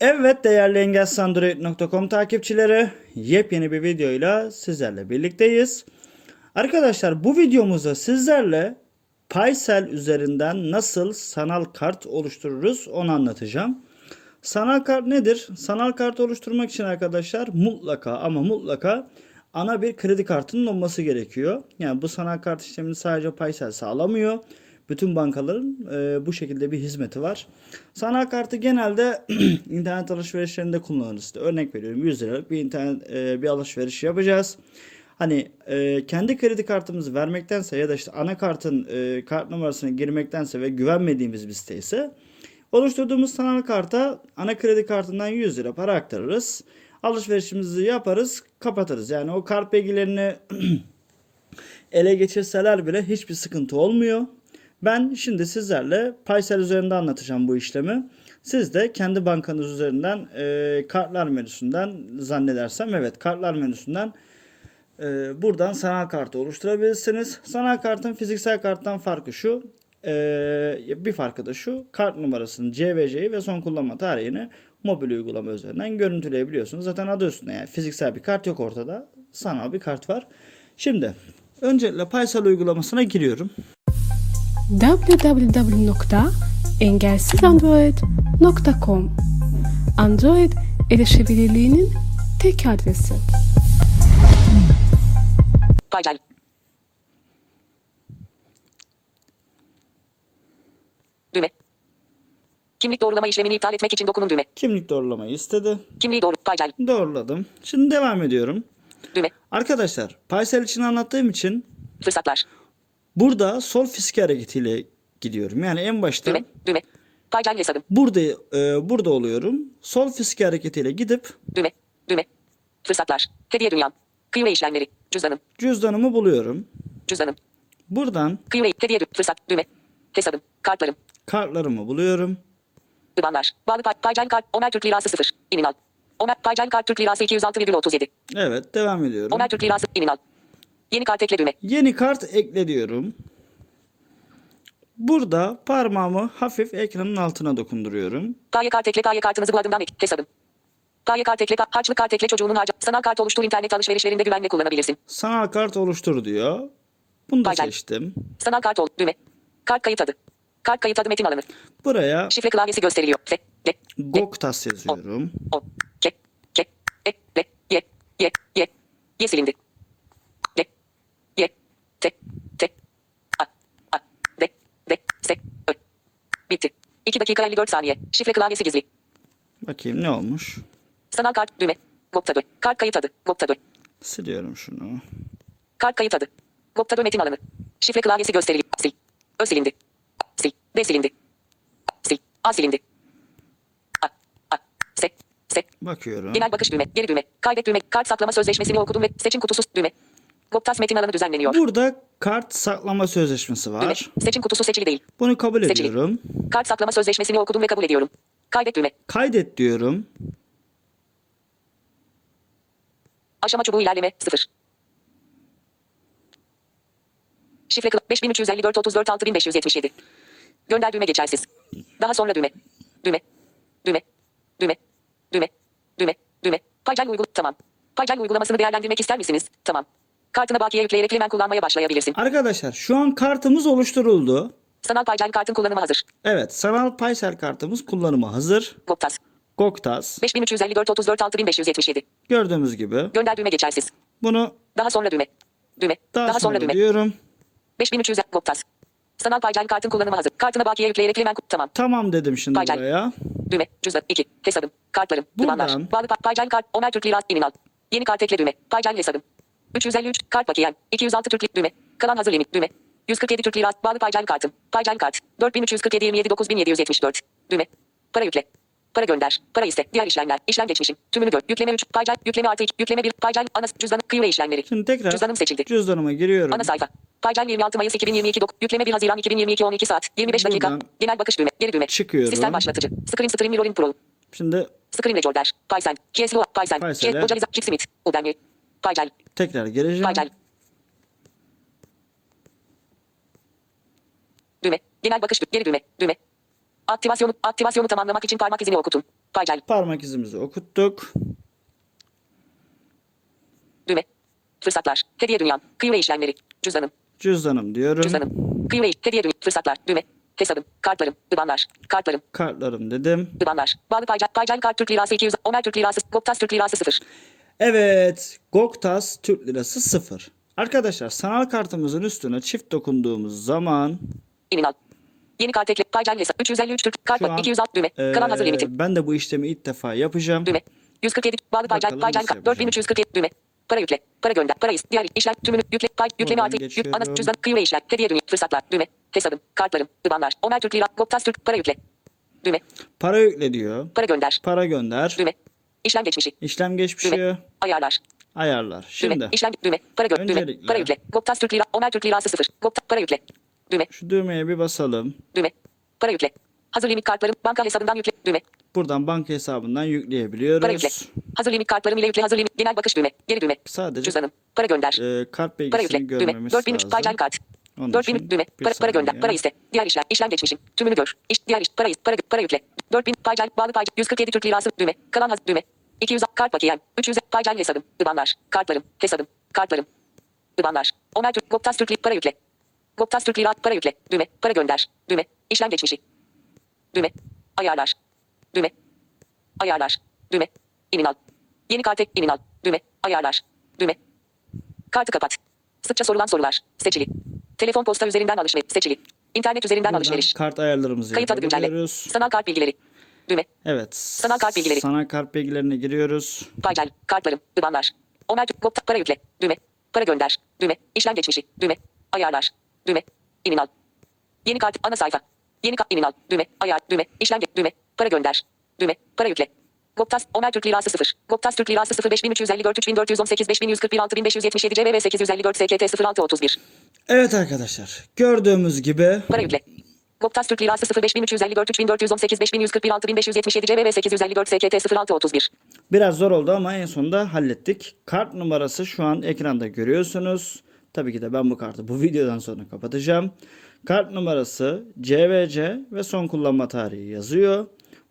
Evet değerli engelsandroid.com takipçileri yepyeni bir videoyla sizlerle birlikteyiz. Arkadaşlar bu videomuzda sizlerle Paysel üzerinden nasıl sanal kart oluştururuz onu anlatacağım. Sanal kart nedir? Sanal kart oluşturmak için arkadaşlar mutlaka ama mutlaka ana bir kredi kartının olması gerekiyor. Yani bu sanal kart işlemini sadece Paysel sağlamıyor. Bütün bankaların e, bu şekilde bir hizmeti var. Sanal kartı genelde internet alışverişlerinde kullanırız. Örnek veriyorum 100 liralık bir internet e, bir alışveriş yapacağız. Hani e, kendi kredi kartımızı vermektense ya da işte anakartın e, kart numarasını girmektense ve güvenmediğimiz bir site ise oluşturduğumuz sanal karta ana kredi kartından 100 lira para aktarırız. Alışverişimizi yaparız, kapatırız. Yani o kart bilgilerini ele geçirseler bile hiçbir sıkıntı olmuyor. Ben şimdi sizlerle Paysel üzerinde anlatacağım bu işlemi. Siz de kendi bankanız üzerinden e, kartlar menüsünden zannedersem evet kartlar menüsünden e, buradan sanal kartı oluşturabilirsiniz. Sanal kartın fiziksel karttan farkı şu. e, bir farkı da şu. Kart numarasını, CVC'yi ve son kullanma tarihini mobil uygulama üzerinden görüntüleyebiliyorsunuz. Zaten adı üstünde yani fiziksel bir kart yok ortada. Sanal bir kart var. Şimdi öncelikle Paysel uygulamasına giriyorum. www.engelsizandroid.com Android erişebilirliğinin tek adresi. Paydel. Düğme. Kimlik doğrulama işlemini iptal etmek için dokunun düğme. Kimlik doğrulamayı istedi. Kimliği doğru. Paydel. Doğruladım. Şimdi devam ediyorum. Düğme. Arkadaşlar Paysel için anlattığım için Fırsatlar. Burada sol fiske hareketiyle gidiyorum. Yani en başta Düğme. Düğme. Paydel hesabım. burada e, burada oluyorum. Sol fiske hareketiyle gidip Düğme. Düğme. Fırsatlar. Hediye dünyam. Kıyı ve işlemleri. Cüzdanım. cüzdanımı buluyorum. Cüzdanım. Buradan Kıyı ve hediye fırsat. Düğme. Hesabım. Kartlarım. kartlarımı buluyorum. IBANlar. Bağlı pay, Paydel kart. Omer Türk Lirası 0. İmin al. Omer Paydel kart Türk Lirası 206,37. Evet devam ediyorum. Omer Türk Lirası. İmin al. Yeni kart ekle düğme. Yeni kart ekle diyorum. Burada parmağımı hafif ekranın altına dokunduruyorum. Paye kart ekle paye kartınızı bu adımdan ek. Hesabım. Paye kart ekle, harçlık kart ekle çocuğunun harca. Sanal kart oluştur internet alışverişlerinde güvenle kullanabilirsin. Sanal kart oluştur diyor. Bunu da Paydel. seçtim. Sanal kart ol. Düğme. Kart kayıt adı. Kart kayıt adı metin alanı. Buraya Şifre klavyesi gösteriliyor. F, D, Goktas yazıyorum. O, K, K, E, L, Y, Y, Y. Y silindi. D, Y, T, T, A, A, D, D, S, Ö. Bitti. 2 dakika 54 saniye. Şifre klavyesi gizli. Bakayım ne olmuş. Sanal kart düğme. Goptadö. Kart kayıt adı. Goptadö. Siliyorum şunu. Kart kayıt adı. Goptadö metin alanı. Şifre klavyesi gösteriliyor. Sil. Ö silindi. Sil. D silindi. Sil. A silindi. A. A. S. S. Bakıyorum. Genel bakış düğme. Geri düğme. Kaydet düğme. Kart saklama sözleşmesini okudum ve seçim kutusu düğme. Goptas metin alanı düzenleniyor. Burada kart saklama sözleşmesi Düğme. var. Seçim kutusu seçili değil. Bunu kabul Seçili. ediyorum. Kart saklama sözleşmesini okudum ve kabul ediyorum. Kaydet düğme. Kaydet diyorum. Aşama çubuğu ilerleme 0. Şifre kla- 5354 34 6577. Gönder düğme geçersiz. Daha sonra düğme. Düğme. Düğme. Düğme. Düğme. Düğme. Düğme. Paycal uygul. Tamam. Paycal uygulamasını değerlendirmek ister misiniz? Tamam. Kartına bakiye yükleyerek hemen kullanmaya başlayabilirsin. Arkadaşlar şu an kartımız oluşturuldu. Sanal Paycal kartın kullanımı hazır. Evet sanal Paysel kartımız kullanıma hazır. Goptas. Goktas. 5354 34 6577. Gördüğümüz gibi. Gönder düğme geçersiz. Bunu Daha sonra düğme. Düğme. daha, Daha, sonra, düğme. diyorum. 5300 Goptas. Sanal Paycal kartın kullanımı hazır. Kartına bakiye yükleyerek ku- tamam. Tamam dedim şimdi Paysel. buraya. Düğme. Cüzdan 2. Hesabım. Kartlarım. Buradan- Dumanlar. Bağlı pa- Paycal kart. Omer Türk Lirası. Emin al. Yeni kart ekle düğme. Paycal hesabım. 353. Kart bakiyem. 206 Türk Lir- düğme. Kalan hazır limit düğme. 147 Türk Lirası. Bağlı Paycal kartım. Paycal kart. 4347 27 9774. Düğme. Para yükle. Para gönder. Para iste. Diğer işlemler. İşlem geçmişim. Tümünü gör. Yükleme 3. Paycal. Yükleme artı 2. Yükleme 1. Paycal. Ana cüzdanı. Kıyı ve işlemleri. Şimdi tekrar Cüzdanım seçildi. cüzdanıma giriyorum. Ana sayfa. Paycal 26 Mayıs 2022 dok- yükleme 1 Haziran 2022 12 saat 25 dakika. Buradan Genel bakış düğme. Geri düğme. çıkıyorum. Sistem başlatıcı. Screen Stream Mirroring Pro. Şimdi Screen Recorder. Paysen. Kieslo. Paysen. Paysel'e. Kies. Ocaliza. Chick Smith. Udemy. Paycal. tekrar gireceğim. Paycal. Düğme. Genel bakış. Geri düğme. Düğme. Aktivasyonu, aktivasyonu tamamlamak için parmak izini okutun. Paycal. Parmak izimizi okuttuk. Düğme. Fırsatlar. Hediye dünyan. Kıyı ve işlemleri. Cüzdanım. Cüzdanım diyorum. Cüzdanım. Kıyı ve hediye dünya. Fırsatlar. Düğme. Hesabım. Kartlarım. IBAN'lar. Kartlarım. Kartlarım dedim. IBAN'lar. Bağlı paycal. Paycal kart Türk lirası 200. Omer Türk lirası. Goptas Türk lirası 0. Evet. Goktas Türk Lirası 0. Arkadaşlar sanal kartımızın üstüne çift dokunduğumuz zaman. Yeni kart ekle. Paycal hesap. 353 Türk. Kart bak. an, 206 düğme. eee, Kalan hazır limitim. ben de bu işlemi ilk defa yapacağım. Düğme. 147 bağlı kart yapacağım. 4347 düğme. Para yükle. Para gönder. Para is. Diğer işlem tümünü yükle. Pay yükleme artı. Yük, ana cüzdan kıyı ve işlem. Hediye düğme. Fırsatlar. Düğme. Hesabım. Kartlarım. IBAN'lar. Omer Türk lira. Goptas Türk. Para yükle. Düğme. Para yükle diyor. Para gönder. Para gönder. Düğme. İşlem geçmişi. İşlem geçmişi Düğme. Ayarlar. ayarlar. Düğme. Şimdi İşlem düğme. Para gö düğme. Para yükle. Goptas Türk lira. Omer Türk lirası 0. Goptas para yükle. Düğme. şu düğmeye bir basalım. Düğme. Para yükle. Hazır limit kartlarım. Banka hesabından yükle. Düğme. Buradan banka hesabından Para yükle. yükleyebiliyoruz. Hazır limit kartlarım ile yükle. Hazır limit. Genel bakış düğme. Geri düğme. Sadece Cüzdanım. Para gönder. e, kart Para bilgisini yükle. Düğme. görmemiz 4003 lazım. paycal kart. Onun 4000 için düğme. Para, para gönder. Para iste. Diğer işlem. İşlem geçmişim. Tümünü gör. İş, diğer iş. Para is. Para, para yükle. 4000 paycal. Bağlı paycal. 147 Türk lirası. Düğme. Kalan haz. Düğme. 200 kart bakiyem. 300 paycal hesabım. IBAN'lar. Kartlarım. Hesabım. Kartlarım. IBAN'lar. Omer Türk. Goptas Türk Li- Para yükle. Goptas Türk lira. Para yükle. Düğme. Para gönder. Düğme. İşlem geçmişi. Düğme. Ayarlar. Düğme. Ayarlar. Düğme. İnin al. Yeni kart ek. inin al. Düğme. Ayarlar. Düğme. Kartı kapat. Sıkça sorulan sorular. Seçili. Telefon posta üzerinden alışveriş. Seçili. İnternet üzerinden Buradan alışveriş. kart ayarlarımızı Kayıt adı güncelle. Sanal kart bilgileri. Düğme. Evet. Sanal kart bilgileri. Sanal kart bilgilerine giriyoruz. Paycal. Kartlarım. IBAN'lar. Omer Türk. Para yükle. Düğme. Para gönder. Düğme. İşlem geçmişi. Düğme. Ayarlar. Düğme. İnin al. Yeni kart. Ana sayfa. Yeni kart. inin al. Düğme. Ayar. Düğme. İşlem. Düğme. Para gönder. Düğme. Para yükle. Goptas. Omer Türk lirası 0. Goptas Türk lirası 0 5354 3418 5141 6577 CBV 854 SKT 0631. Evet arkadaşlar. Gördüğümüz gibi Para yükle. Goptas Türk lirası 0 5354 3418 5141 6577 CBV 854 SKT 0631. biraz zor oldu ama en sonunda hallettik. Kart numarası şu an ekranda görüyorsunuz. Tabii ki de ben bu kartı bu videodan sonra kapatacağım. Kart numarası CVC ve son kullanma tarihi yazıyor.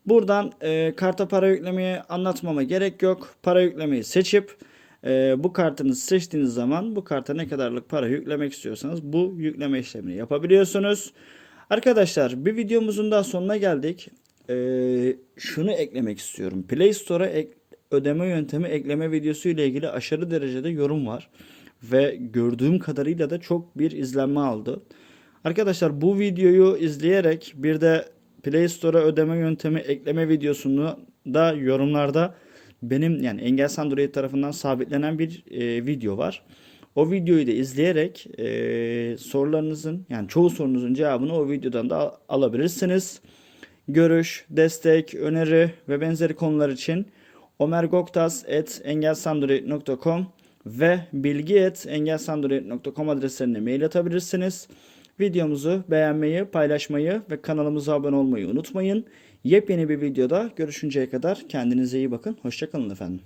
Buradan e, karta para yüklemeyi anlatmama gerek yok. Para yüklemeyi seçip e, bu kartınızı seçtiğiniz zaman bu karta ne kadarlık para yüklemek istiyorsanız bu yükleme işlemini yapabiliyorsunuz. Arkadaşlar bir videomuzun daha sonuna geldik. Ee, şunu eklemek istiyorum. Play Store'a ek- ödeme yöntemi ekleme videosu ile ilgili aşırı derecede yorum var. Ve gördüğüm kadarıyla da çok bir izlenme aldı. Arkadaşlar bu videoyu izleyerek bir de Play Store'a ödeme yöntemi ekleme videosunu da yorumlarda benim yani Engels Android tarafından sabitlenen bir e, video var. O videoyu da izleyerek e, sorularınızın yani çoğu sorunuzun cevabını o videodan da al- alabilirsiniz. Görüş, destek, öneri ve benzeri konular için omergoktas.engelsandroid.com ve bilgi.engelsandroid.com adreslerine mail atabilirsiniz. Videomuzu beğenmeyi, paylaşmayı ve kanalımıza abone olmayı unutmayın. Yepyeni bir videoda görüşünceye kadar kendinize iyi bakın. Hoşçakalın efendim.